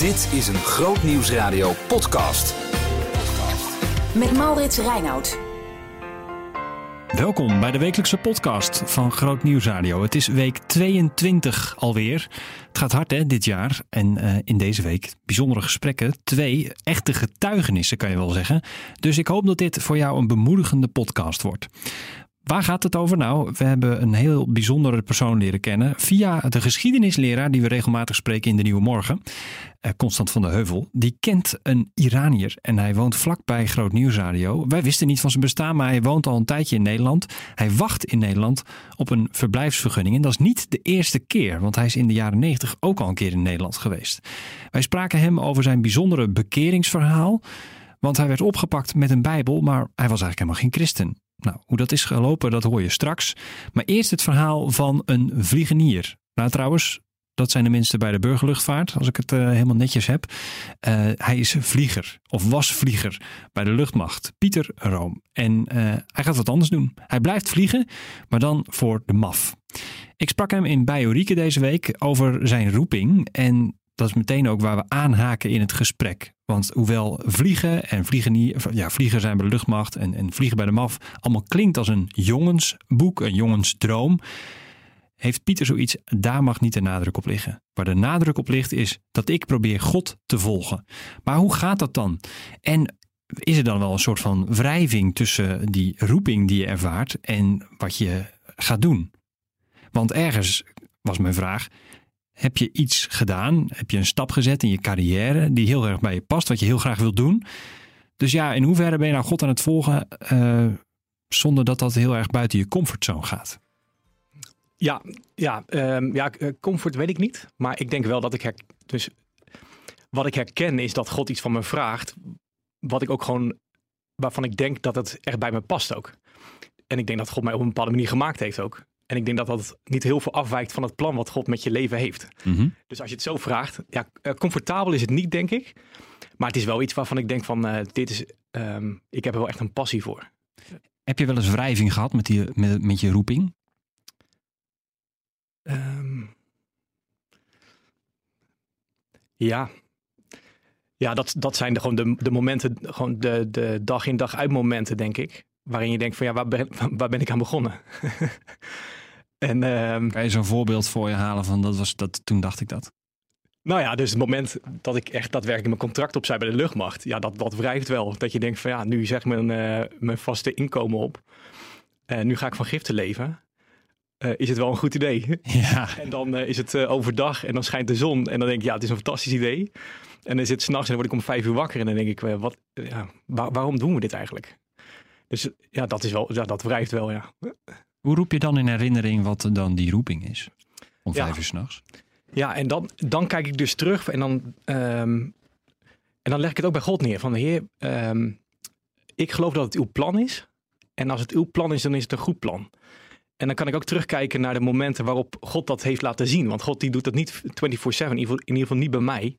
Dit is een Groot Nieuwsradio podcast. Met Maurits Reinoud. Welkom bij de wekelijkse podcast van Groot Nieuws Radio. Het is week 22 alweer. Het gaat hard hè, dit jaar. En uh, in deze week bijzondere gesprekken. Twee echte getuigenissen kan je wel zeggen. Dus ik hoop dat dit voor jou een bemoedigende podcast wordt. Waar gaat het over? Nou, we hebben een heel bijzondere persoon leren kennen via de geschiedenisleraar die we regelmatig spreken in de Nieuwe Morgen, eh, Constant van de Heuvel. Die kent een Iranier en hij woont vlakbij Groot Nieuwsradio. Wij wisten niet van zijn bestaan, maar hij woont al een tijdje in Nederland. Hij wacht in Nederland op een verblijfsvergunning en dat is niet de eerste keer, want hij is in de jaren negentig ook al een keer in Nederland geweest. Wij spraken hem over zijn bijzondere bekeringsverhaal. Want hij werd opgepakt met een Bijbel, maar hij was eigenlijk helemaal geen christen. Nou, hoe dat is gelopen, dat hoor je straks. Maar eerst het verhaal van een vliegenier. Nou, trouwens, dat zijn de mensen bij de burgerluchtvaart, als ik het uh, helemaal netjes heb. Uh, hij is vlieger, of was vlieger bij de luchtmacht, Pieter Room. En uh, hij gaat wat anders doen. Hij blijft vliegen, maar dan voor de MAF. Ik sprak hem in Biorieke deze week over zijn roeping. En dat is meteen ook waar we aanhaken in het gesprek. Want hoewel vliegen en vliegen, niet, ja, vliegen zijn bij de luchtmacht en, en vliegen bij de MAF allemaal klinkt als een jongensboek, een jongensdroom, heeft Pieter zoiets, daar mag niet de nadruk op liggen. Waar de nadruk op ligt is dat ik probeer God te volgen. Maar hoe gaat dat dan? En is er dan wel een soort van wrijving tussen die roeping die je ervaart en wat je gaat doen? Want ergens was mijn vraag, heb je iets gedaan? Heb je een stap gezet in je carrière die heel erg bij je past, wat je heel graag wilt doen? Dus ja, in hoeverre ben je nou God aan het volgen uh, zonder dat dat heel erg buiten je comfortzone gaat? Ja, ja, um, ja, comfort weet ik niet. Maar ik denk wel dat ik her, dus wat ik herken is dat God iets van me vraagt, wat ik ook gewoon, waarvan ik denk dat het echt bij me past ook. En ik denk dat God mij op een bepaalde manier gemaakt heeft ook. En ik denk dat dat niet heel veel afwijkt van het plan wat God met je leven heeft. Mm -hmm. Dus als je het zo vraagt, ja, comfortabel is het niet, denk ik. Maar het is wel iets waarvan ik denk van, uh, dit is, um, ik heb er wel echt een passie voor. Heb je wel eens wrijving gehad met, die, met, met je roeping? Um, ja. Ja, dat, dat zijn de, gewoon de, de momenten, gewoon de, de dag in dag uit momenten, denk ik. Waarin je denkt van, ja, waar ben, waar ben ik aan begonnen? En, um, kan je zo'n voorbeeld voor je halen van dat was dat toen dacht ik dat? Nou ja, dus het moment dat ik echt daadwerkelijk mijn contract opzij bij de luchtmacht, ja, dat, dat wrijft wel. Dat je denkt van ja, nu zeg mijn, uh, mijn vaste inkomen op. Uh, nu ga ik van giften leven. Uh, is het wel een goed idee? Ja. En dan is het overdag en dan schijnt de zon. En dan denk ik, ja, het is een fantastisch idee. En dan is het s'nachts en dan word ik om vijf uur wakker. En dan denk ik, wat, ja, waar, waarom doen we dit eigenlijk? Dus ja, dat is wel, ja, dat wrijft wel, ja. Hoe roep je dan in herinnering wat dan die roeping is? Om ja. vijf uur s'nachts? Ja, en dan, dan kijk ik dus terug en dan, um, en dan leg ik het ook bij God neer. Van Heer, um, ik geloof dat het uw plan is. En als het uw plan is, dan is het een goed plan. En dan kan ik ook terugkijken naar de momenten waarop God dat heeft laten zien. Want God die doet dat niet 24-7, in, in ieder geval niet bij mij.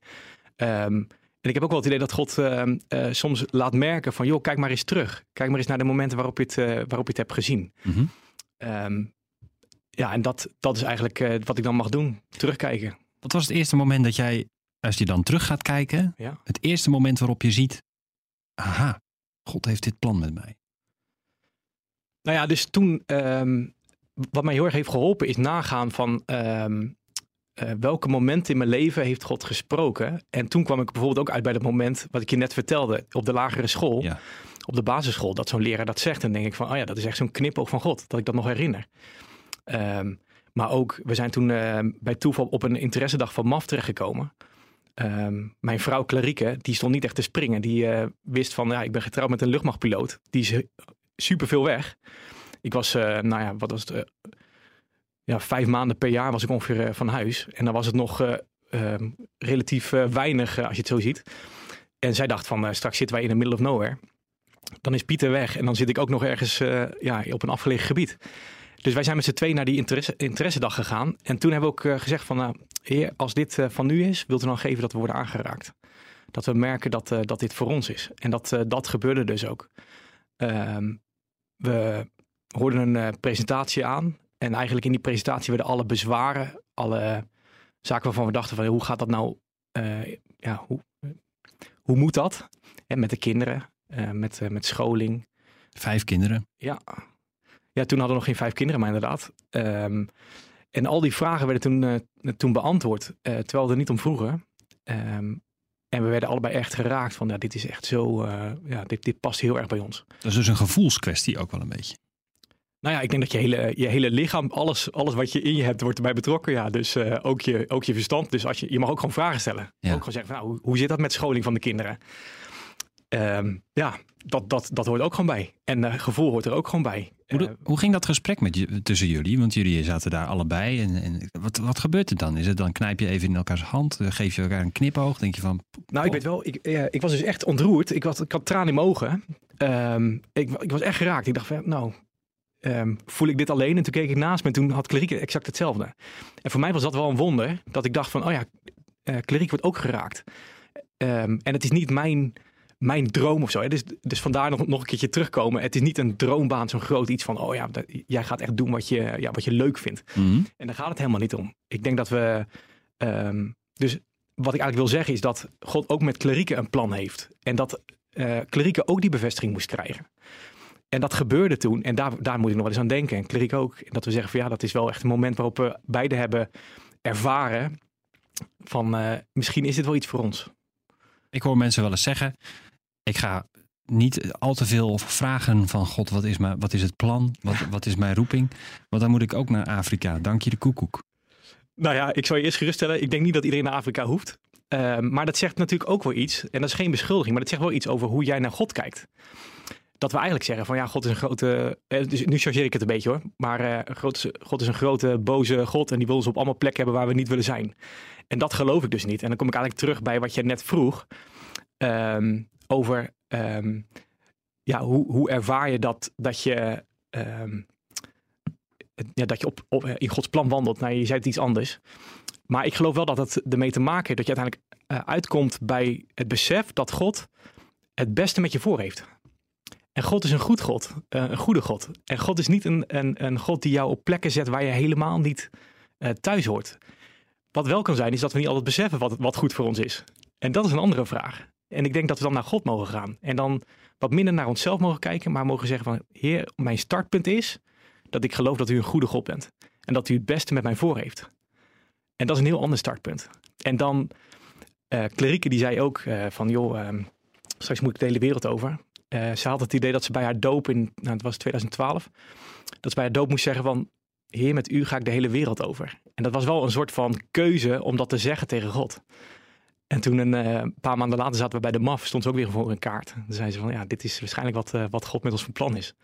Um, en ik heb ook wel het idee dat God uh, uh, soms laat merken van... joh, kijk maar eens terug. Kijk maar eens naar de momenten waarop je het, uh, waarop je het hebt gezien. Mm -hmm. Um, ja, en dat, dat is eigenlijk uh, wat ik dan mag doen. Terugkijken. Wat was het eerste moment dat jij, als je dan terug gaat kijken, ja. het eerste moment waarop je ziet, aha, God heeft dit plan met mij. Nou ja, dus toen, um, wat mij heel erg heeft geholpen is nagaan van um, uh, welke momenten in mijn leven heeft God gesproken. En toen kwam ik bijvoorbeeld ook uit bij dat moment wat ik je net vertelde op de lagere school. Ja op de basisschool dat zo'n leraar dat zegt. Dan denk ik van, oh ja, dat is echt zo'n knipoog van God, dat ik dat nog herinner. Um, maar ook, we zijn toen uh, bij toeval op een interessedag van MAF terechtgekomen. Um, mijn vrouw Clarieke, die stond niet echt te springen. Die uh, wist van, ja, ik ben getrouwd met een luchtmachtpiloot. Die is super veel weg. Ik was, uh, nou ja, wat was het? Ja, vijf maanden per jaar was ik ongeveer van huis. En dan was het nog ehm, relatief weinig, als je het zo ziet. En zij dacht van, straks zitten wij in the middle of nowhere dan is Pieter weg en dan zit ik ook nog ergens ja, op een afgelegen gebied. Dus wij zijn met z'n twee naar die interesse, interessedag gegaan. En toen hebben we ook gezegd van, nou, heer, als dit van nu is, wilt u dan geven dat we worden aangeraakt. Dat we merken dat, dat dit voor ons is. En dat, dat gebeurde dus ook. Ehm, we hoorden een presentatie aan. En eigenlijk in die presentatie werden alle bezwaren, alle zaken waarvan we dachten van, hoe gaat dat nou ja, hoe, hoe moet dat? En met de kinderen, met, met scholing. Vijf kinderen? Ja. ja, toen hadden we nog geen vijf kinderen, maar inderdaad. Um, en al die vragen werden toen, toen beantwoord, terwijl we er niet om vroegen. Um, en we werden allebei echt geraakt van, ja, dit is echt zo, ja, dit, dit past heel erg bij ons. Dat is dus een gevoelskwestie ook wel een beetje. Nou ja, ik denk dat je hele, je hele lichaam, alles, alles wat je in je hebt, wordt erbij betrokken. Ja, dus uh, ook, je, ook je verstand. Dus als je, je mag ook gewoon vragen stellen. Ja. Ook gewoon zeggen, van, nou, hoe, hoe zit dat met scholing van de kinderen? Um, ja, dat, dat, dat hoort ook gewoon bij. En uh, gevoel hoort er ook gewoon bij. Hoe, uh, hoe ging dat gesprek met je, tussen jullie? Want jullie zaten daar allebei. En, en wat, wat gebeurt er dan? Is het dan knijp je even in elkaars hand? Geef je elkaar een knipoog? Denk je van. Nou, ik weet wel, ik, uh, ik was dus echt ontroerd. Ik, was, ik had tranen in mijn ogen. Um, ik, ik was echt geraakt. Ik dacht van, nou, um, voel ik dit alleen? En toen keek ik naast me en toen had Clarieke exact hetzelfde. En voor mij was dat wel een wonder. Dat ik dacht van, oh ja, uh, Clarieke wordt ook geraakt. Um, en het is niet mijn mijn droom of zo. Hè? Dus, dus vandaar nog, nog een keertje terugkomen. Het is niet een droombaan, zo'n groot iets van, oh ja, dat, jij gaat echt doen wat je, ja, wat je leuk vindt. Mm -hmm. En daar gaat het helemaal niet om. Ik denk dat we, um, dus wat ik eigenlijk wil zeggen is dat God ook met klerieken een plan heeft. En dat uh, klerieken ook die bevestiging moest krijgen. En dat gebeurde toen. En daar, daar moet ik nog wel eens aan denken. En kleriek ook. En dat we zeggen van ja, dat is wel echt een moment waarop we beide hebben ervaren van uh, misschien is dit wel iets voor ons. Ik hoor mensen wel eens zeggen, ik ga niet al te veel vragen van God, wat is, mijn, wat is het plan? Wat, wat is mijn roeping? Want dan moet ik ook naar Afrika. Dank je de koekoek. Nou ja, ik zou je eerst geruststellen. Ik denk niet dat iedereen naar Afrika hoeft. Uh, maar dat zegt natuurlijk ook wel iets. En dat is geen beschuldiging, maar dat zegt wel iets over hoe jij naar God kijkt. Dat we eigenlijk zeggen van ja, God is een grote. Eh, dus nu chargeer ik het een beetje hoor. Maar uh, God, is, God is een grote boze God en die wil ons op allemaal plekken hebben waar we niet willen zijn. En dat geloof ik dus niet. En dan kom ik eigenlijk terug bij wat je net vroeg. Um, over um, ja, hoe, hoe ervaar je dat, dat je, um, ja, dat je op, op, in Gods plan wandelt. Nou, je zei het iets anders. Maar ik geloof wel dat het ermee te maken heeft dat je uiteindelijk uitkomt bij het besef dat God het beste met je voor heeft. En God is een goed God, uh, een goede God. En God is niet een, een, een God die jou op plekken zet waar je helemaal niet uh, thuis hoort. Wat wel kan zijn, is dat we niet altijd beseffen wat, wat goed voor ons is. En dat is een andere vraag. En ik denk dat we dan naar God mogen gaan. En dan wat minder naar onszelf mogen kijken, maar mogen zeggen van Heer, mijn startpunt is dat ik geloof dat u een goede God bent. En dat u het beste met mij voor heeft. En dat is een heel ander startpunt. En dan, uh, die zei ook van joh, uh, straks moet ik de hele wereld over. Uh, ze had het idee dat ze bij haar doop in, nou het was 2012, dat ze bij haar doop moest zeggen van Heer, met u ga ik de hele wereld over. En dat was wel een soort van keuze om dat te zeggen tegen God. En toen een uh, paar maanden later zaten we bij de MAF, stond ze ook weer voor een kaart. Dan zei ze van ja, dit is waarschijnlijk wat, uh, wat God met ons van plan is.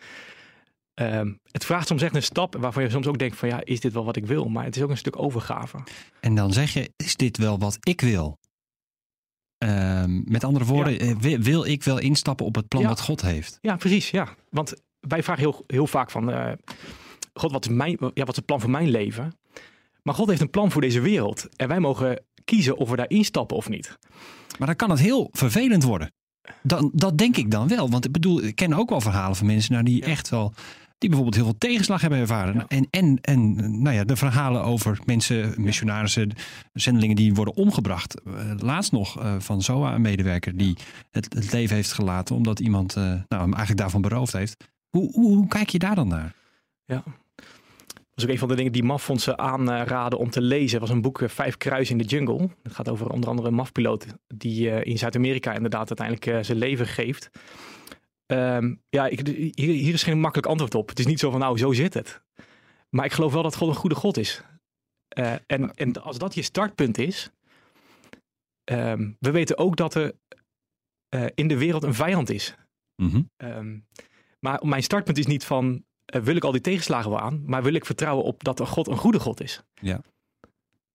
Um, het vraagt soms echt een stap waarvan je soms ook denkt van ja, is dit wel wat ik wil? Maar het is ook een stuk overgave. En dan zeg je, is dit wel wat ik wil? Um, met andere woorden, ja. wil, wil, ik wel instappen op het plan ja. wat God heeft? Ja, precies. Ja. Want wij vragen heel, heel vaak van, uh, God, wat is, mijn, ja, wat is het plan voor mijn leven? Maar God heeft een plan voor deze wereld. En wij mogen kiezen of we daar instappen of niet. Maar dan kan het heel vervelend worden. Dan, dat denk ik dan wel. Want ik bedoel, ik ken ook wel verhalen van mensen nou, die echt wel. Die bijvoorbeeld heel veel tegenslag hebben ervaren. Ja. En, en, en nou ja, de verhalen over mensen, missionarissen, zendelingen die worden omgebracht. Laatst nog uh, van ZOA, een medewerker die het, het, leven heeft gelaten omdat iemand uh, nou, hem eigenlijk daarvan beroofd heeft. Hoe, hoe, hoe kijk je daar dan naar? Ja, dat is ook een van de dingen die MAF-fondsen aanraden om te lezen. was een boek Vijf Kruisen in de Jungle. Het gaat over onder andere een MAF-piloot die in Zuid-Amerika inderdaad uiteindelijk zijn leven geeft. Um, ja, ik, hier, hier, is geen makkelijk antwoord op. Het is niet zo van nou, zo zit het. Maar ik geloof wel dat God een goede God is. Uh, en, en als dat je startpunt is. Um, we weten ook dat er in de wereld een vijand is. Mm -hmm. um, maar mijn startpunt is niet van uh, wil ik al die tegenslagen wel aan, maar wil ik vertrouwen op dat er God een goede God is. Ja.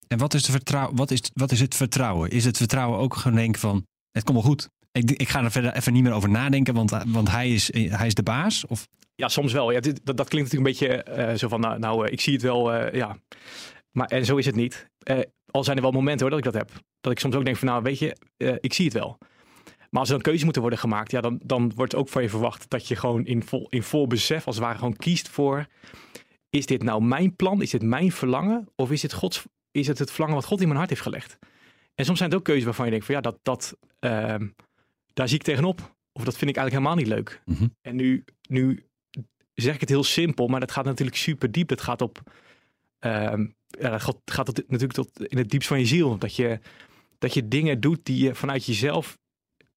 En wat is, de vertrouw, wat is, wat is het vertrouwen? Is het vertrouwen ook gewoon denken van, het komt wel goed? Ik, ik ga er verder even niet meer over nadenken, want, want hij, is, hij is de baas? Of? Ja, soms wel. Ja, dit, dat, dat klinkt natuurlijk een beetje uh, zo van, nou, nou uh, ik zie het wel, uh, ja. Maar en zo is het niet. al zijn er wel momenten hoor dat ik dat heb. Dat ik soms ook denk van, nou weet je, ik zie het wel. Maar als er dan keuzes moeten worden gemaakt, ja, dan, dan wordt ook van je verwacht dat je gewoon in vol, in vol besef, als het ware, gewoon kiest voor: is dit nou mijn plan? Is dit mijn verlangen? Of is het, Gods, is het het verlangen wat God in mijn hart heeft gelegd? En soms zijn het ook keuzes waarvan je denkt van ja, dat, dat, ehm, daar zie ik tegenop. Of dat vind ik eigenlijk helemaal niet leuk. Mhm. En nu, nu zeg ik het heel simpel, maar dat gaat natuurlijk super diep. Het gaat op, ehm, ja, dat gaat, natuurlijk tot in het diepst van je ziel. Dat je, dat je dingen doet die je vanuit jezelf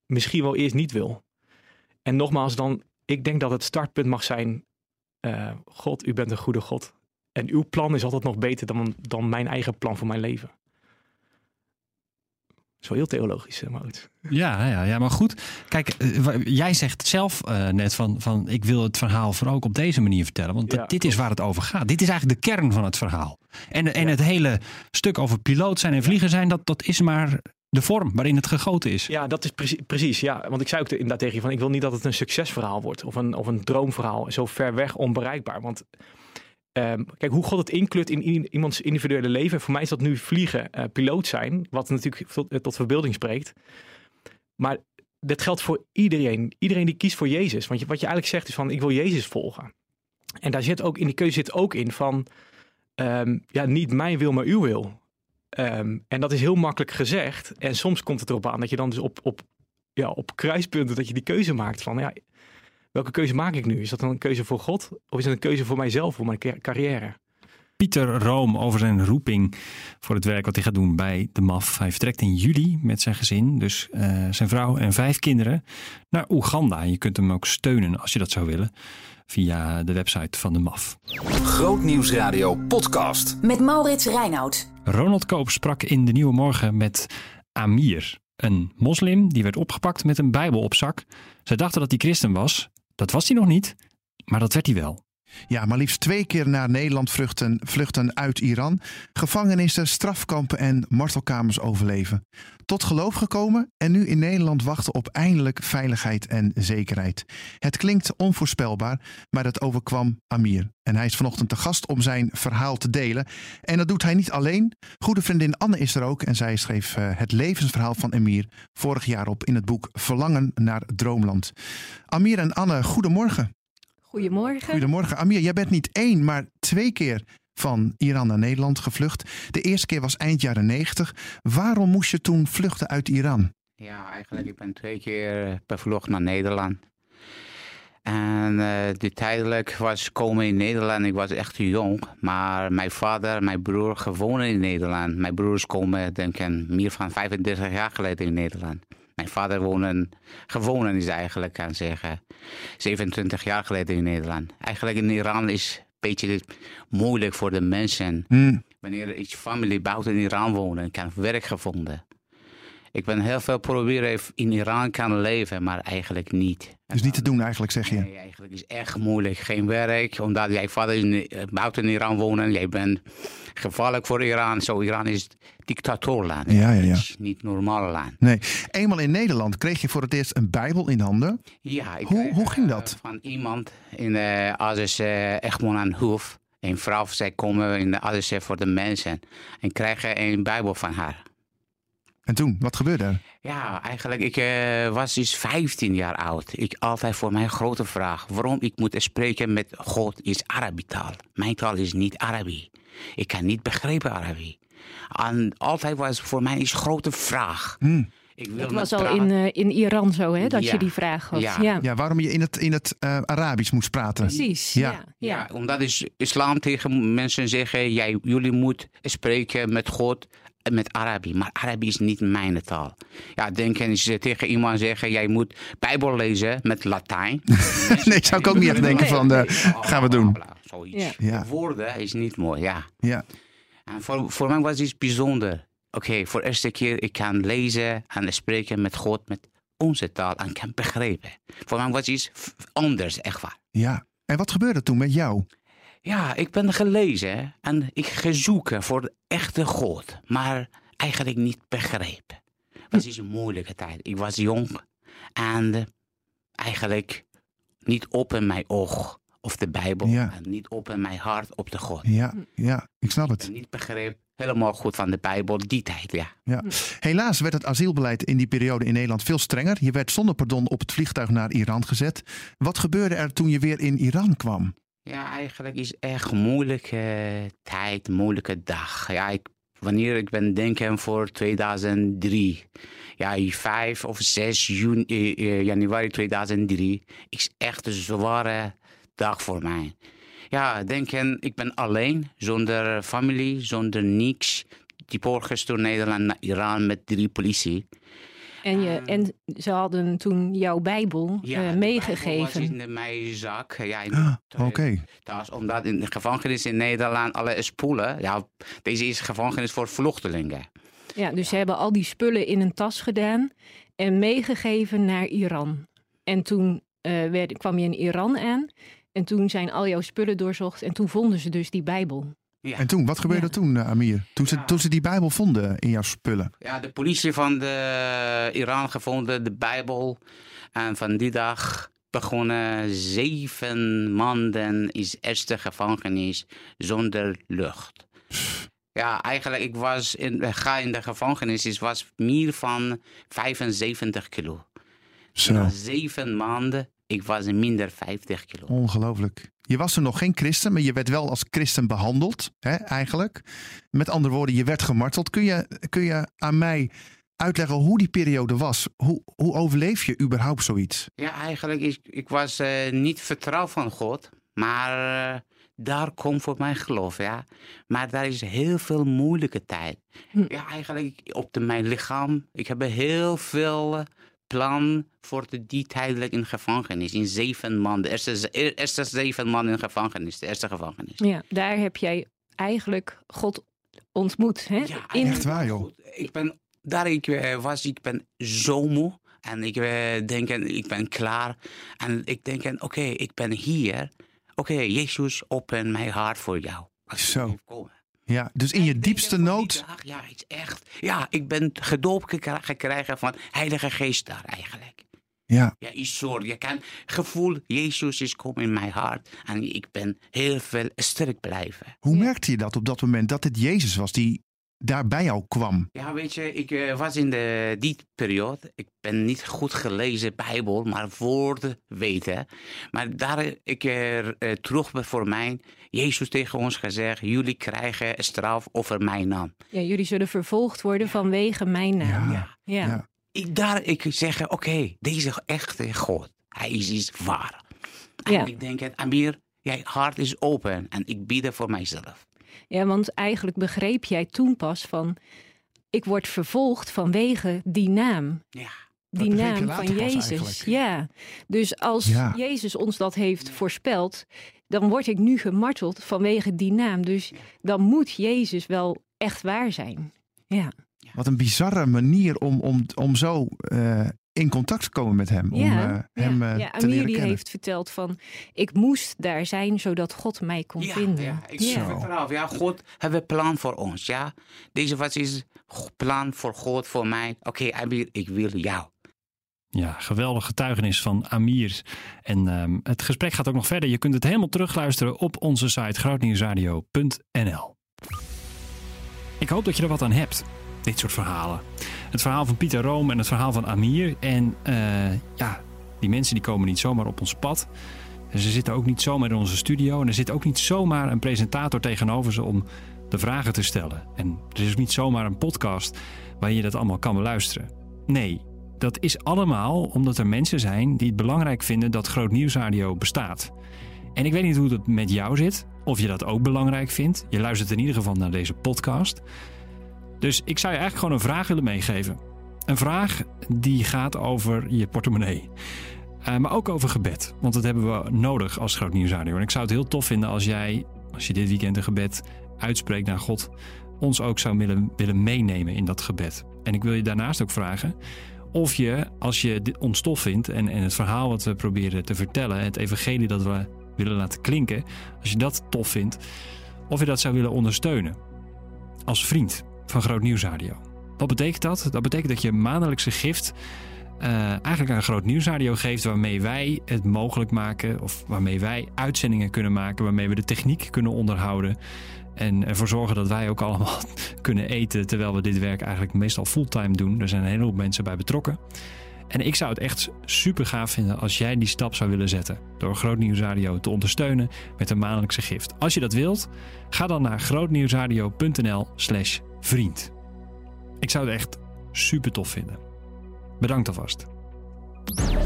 misschien wel eerst niet wil. En nogmaals, dan, ik denk dat het startpunt mag zijn: eh, God, u bent een goede God. En uw plan is altijd nog beter dan, dan mijn eigen plan voor mijn leven. Is wel heel theologisch, eh, Maurits. Ja, ja, ja, maar goed. Kijk, eh, jij zegt zelf eh, net van, van ik wil het verhaal voor ook op deze manier vertellen. Want dat- dit is waar het over gaat. Dit is eigenlijk de kern van het verhaal. En, en het hele stuk over piloot zijn en vlieger zijn, dat, dat is maar de vorm waarin het gegoten is. Ja, dat is precies, precies. Ja, want ik zei ook inderdaad tegen je van, ik wil niet dat het een succesverhaal wordt of een, of een droomverhaal, zo ver weg, onbereikbaar. Want ehm, kijk, hoe God het inkleurt in i- iemands individuele leven. Voor mij is dat nu vliegen, eh, piloot zijn, wat natuurlijk tot, eh, verbeelding spreekt. Maar dit geldt voor iedereen. Iedereen die kiest voor Jezus. Want wat je eigenlijk zegt is van, ik wil Jezus volgen. En daar zit ook in die keuze zit ook in van, ehm, ja, niet mijn wil, maar uw wil. Ehm, en dat is heel makkelijk gezegd. En soms komt het erop aan dat je dan dus op, op, ja, op kruispunten dat je die keuze maakt van ja, welke keuze maak ik nu? Is dat dan een keuze voor God of is dat een keuze voor mijzelf, voor mijn ca- carrière? Pieter Room over zijn roeping voor het werk wat hij gaat doen bij de MAF. Hij vertrekt in juli met zijn gezin, dus eh, zijn vrouw en vijf kinderen, naar Oeganda. Je kunt hem ook steunen als je dat zou willen via de website van de MAF. Grootnieuwsradio podcast. Met Maurits Reinoud. Ronald Koop sprak in de Nieuwe Morgen met Amir, een moslim die werd opgepakt met een bijbel op zak. Zij dachten dat hij christen was. Dat was hij nog niet, maar dat werd hij wel. Ja, maar liefst twee keer naar Nederland vluchten, vluchten uit Iran. Gevangenissen, strafkampen en martelkamers overleven. Tot geloof gekomen en nu in Nederland wachten op eindelijk veiligheid en zekerheid. Het klinkt onvoorspelbaar, maar dat overkwam Amir. En hij is vanochtend te gast om zijn verhaal te delen. En dat doet hij niet alleen. Goede vriendin Anne is er ook en zij schreef eh, het levensverhaal van Amir vorig jaar op in het boek Verlangen naar Droomland. Amir en Anne, goedemorgen. Goedemorgen. Goedemorgen. Amir, jij bent niet één, maar twee keer van Iran naar Nederland gevlucht. De eerste keer was eind jaren 90. Waarom moest je toen vluchten uit Iran? Ja, eigenlijk ik ben twee keer bevlogen naar Nederland. En eh die tijdelijk was komen in Nederland, ik was echt jong. Maar mijn vader en mijn broer gewonnen in Nederland. Mijn broers komen denk ik meer van 35 jaar geleden in Nederland. Mijn vader woonde, gewonnen is eigenlijk, kan zeggen, 27 jaar geleden in Nederland. Eigenlijk in Iran is een beetje moeilijk voor de mensen. Hm, Wanneer iets familie buiten Iran wonen, heb werk gevonden. Ik ben heel veel proberen in Iran kan leven, maar eigenlijk niet. dus niet te doen eigenlijk, zeg je. Nee, eigenlijk is echt moeilijk. Geen werk, omdat jij vader in, eh, buiten Iran wonen. Jij bent gevaarlijk voor Iran. Zo, Iran is dictatorland. Ja, ja, ja. Het is niet normaal land. Nee. Eenmaal in Nederland kreeg je voor het eerst een Bijbel in handen. Ja, ik Hoe- kreeg, hoe ging eh, dat? Van iemand in de Azes uh, Egmond aan Hoef. Een vrouw, zij komen in de Azes voor de mensen. En krijgen een Bijbel van haar. En toen, wat gebeurde er? Ja, eigenlijk, ik eh, was dus 15 jaar oud. Ik altijd voor mij grote vraag. Waarom ik moet spreken met God is Arabisch taal. Mijn taal is niet Arabisch. Ik kan niet begrijpen Arabisch. En altijd was voor mij een grote vraag. Hm. Ik wil Dat was al in, eh, in Iran zo, hè, dat Ja. je die vraag had. Ja. Ja, Ja, waarom je in het, in het eh, Arabisch moest praten. precies. Ja. Ja. Ja. Ja, omdat is islam tegen mensen zeggen, jij, jullie moeten spreken met God met Arabisch. Maar Arabisch is niet mijn taal. Ja, denken is eh, tegen iemand zeggen, jij moet Bijbel lezen met Latijn. nee, zou ik ook niet echt denken van, eh, gaan we doen. Zoiets. Ja. Woorden is niet mooi, ja. Ja. En voor, voor mij was het iets bijzonder. Oké, voor de eerste keer ik kan lezen en spreken met God met onze taal en kan begrijpen. Voor mij was het iets anders, echt waar. ja. En wat gebeurde toen met jou? Ja, ik ben gelezen en ik ga zoeken voor de echte God, maar eigenlijk niet begrepen. Het iets een moeilijke tijd. Ik was jong en eigenlijk niet open mijn oog of de Bijbel Ja. en niet open mijn hart op de God. Ja, ja, ik snap het. Niet begreep helemaal goed van de Bijbel die tijd, ja. Ja. Helaas werd het asielbeleid in die periode in Nederland veel strenger. Je werd zonder pardon op het vliegtuig naar Iran gezet. Wat gebeurde er toen je weer in Iran kwam? Ja, eigenlijk is echt moeilijke tijd, moeilijke dag. Ja, ik wanneer ik ben denken voor 2003. Ja, 5 of 6 juni, eh, eh, januari 2003 is echt een zware dag voor mij. Ja, denken, ik ben alleen, zonder familie, zonder niks. Die gestuurd door Nederland naar Iran met drie politie. En, je, Ehm. en ze hadden toen jouw Bijbel Ja, eh, de meegegeven. was in mijn zak. Ja, in Ah, de- Oké. Dat is omdat in de gevangenis in Nederland alle spoelen. Ja, deze is gevangenis voor vluchtelingen. Ja, dus ze hebben al die spullen in een tas gedaan en meegegeven naar Iran. En toen eh, werd, kwam je in Iran aan en toen zijn al jouw spullen doorzocht en toen vonden ze dus die Bijbel. Ja. En toen, wat gebeurde Ja. toen, eh, Amir? Toen ze, Ja. toen ze die Bijbel vonden in jouw spullen. Ja, de politie van de Iran gevonden de Bijbel. En van die dag begonnen zeven maanden in eerste gevangenis zonder lucht. Ja, eigenlijk, ik was in, ga in de gevangenis, het was meer van 75 kilo. Zo, Na zeven maanden, ik was minder 50 kilo. ongelooflijk. Je was er nog geen christen, maar je werd wel als christen behandeld, hè, eigenlijk. Met andere woorden, je werd gemarteld. Kun je, kun je aan mij uitleggen hoe die periode was? Hoe, hoe overleef je überhaupt zoiets? Ja, eigenlijk, ik, ik was eh, niet vertrouwd van God, maar eh, daar komt voor mijn geloof, ja. Maar daar is heel veel moeilijke tijd. Hm. Ja, eigenlijk op de, mijn lichaam, ik heb heel veel eh, plan voor de, die tijdelijk in gevangenis, in zeven maanden. De eerste, ze- e- eerste zeven maanden in gevangenis, de eerste gevangenis. Ja, daar heb jij eigenlijk God ontmoet. Hè? Ja, in, Echt waar, joh. Ik ben, daar ik eh, was, ik ben zo moe. En ik eh, denk, en ik ben klaar. En ik denk, en, oké, ik ben hier. Oké, Jezus, open mijn hart voor jou. Zo. Kom. Ja, dus in je diepste nood. dag, ja, het is echt. Ja, ik ben gedoopt gekregen van Heilige Geest daar eigenlijk. Ja, Ja, is soort, je kan gevoel, Jezus is komen in mijn hart. En ik ben heel veel sterk blijven. hoe merkte je dat op dat moment dat het Jezus was die daar bij jou kwam? Ja, weet je, ik eh, was in de, die periode. Ik ben niet goed gelezen Bijbel, maar woorden weten. Maar daar ik eh, eh, terug ben voor mij. Jezus tegen ons gezegd: jullie krijgen straf over mijn naam. ja, jullie zullen vervolgd worden vanwege mijn naam. Ja, Ja. ja. Ik, daar ik zeg: oké, deze echte God, hij is, is waar. En Ja. ik denk: Amir, jij hart is open en ik bied voor mijzelf. Ja, want eigenlijk begreep jij toen pas van... ik word vervolgd vanwege die naam. Ja. Die naam van Jezus. eigenlijk. Ja, dus als Ja. Jezus ons dat heeft voorspeld... dan word ik nu gemarteld vanwege die naam. Dus dan moet Jezus wel echt waar zijn. Ja, Wat een bizarre manier om, om, om zo eh, in contact komen met hem. Om ja, eh, hem ja. eh, ja te Amir leren kennen. heeft verteld van... ik moest daar zijn zodat God mij kon ja, vinden. Ja, ik Ja. vertrouw. Ja, God heeft een plan voor ons. Ja, deze was is plan voor God voor mij. Oké, Amir, ik wil jou. Ja, geweldig getuigenis van Amir. En ehm, het gesprek gaat ook nog verder. Je kunt het helemaal terugluisteren op onze site grootnieuwsradio.nl. Ik hoop dat je er wat aan hebt, dit soort verhalen. Het verhaal van Pieter Room en het verhaal van Amir. En eh, ja, die mensen die komen niet zomaar op ons pad. En ze zitten ook niet zomaar in onze studio. En er zit ook niet zomaar een presentator tegenover ze om de vragen te stellen. En er is ook niet zomaar een podcast waarin je dat allemaal kan beluisteren. Nee, dat is allemaal omdat er mensen zijn die het belangrijk vinden dat Groot Nieuwsradio bestaat. En ik weet niet hoe het met jou zit, of je dat ook belangrijk vindt. Je luistert in ieder geval naar deze podcast. Dus ik zou je eigenlijk gewoon een vraag willen meegeven. Een vraag die gaat over je portemonnee. Eh, maar ook over gebed. Want dat hebben we nodig als Groot Nieuwsradio. En ik zou het heel tof vinden als jij, als je dit weekend een gebed uitspreekt naar God, ons ook zou willen, willen meenemen in dat gebed. En ik wil je daarnaast ook vragen of je, als je ons tof vindt en, en het verhaal wat we proberen te vertellen, het evangelie dat we willen laten klinken, als je dat tof vindt, of je dat zou willen ondersteunen als vriend van Groot Nieuwsradio. Wat betekent dat? Dat betekent dat je maandelijkse gift eh, eigenlijk aan Groot Nieuwsradio geeft waarmee wij het mogelijk maken of waarmee wij uitzendingen kunnen maken, waarmee we de techniek kunnen onderhouden en ervoor zorgen dat wij ook allemaal kunnen eten terwijl we dit werk eigenlijk meestal fulltime doen. Er zijn een hele hoop mensen bij betrokken. En ik zou het echt super gaaf vinden als jij die stap zou willen zetten. Door Groot Nieuwsradio te ondersteunen met een maandelijkse gift. Als je dat wilt, ga dan naar grootnieuwsradio.nl slash vriend. Ik zou het echt super tof vinden. Bedankt alvast.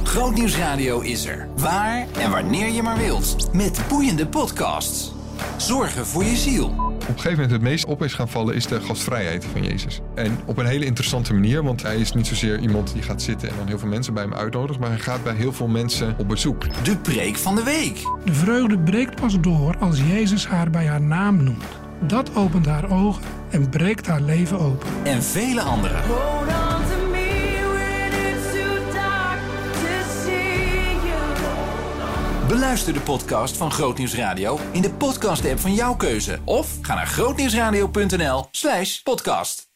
Grootnieuwsradio is er. Waar en wanneer je maar wilt. Met boeiende podcasts. Zorgen voor je ziel. Op een gegeven moment het meest op is gaan vallen is de gastvrijheid van Jezus. En op een hele interessante manier, want hij is niet zozeer iemand die gaat zitten en dan heel veel mensen bij hem uitnodigt, maar hij gaat bij heel veel mensen op bezoek. De preek van de week. De vreugde breekt pas door als Jezus haar bij haar naam noemt. Dat opent haar ogen en breekt haar leven open. En vele andere. Beluister de podcast van Grootnieuws Radio in de podcast-app van jouw keuze. Of ga naar grootnieuwsradio.nl slash podcast.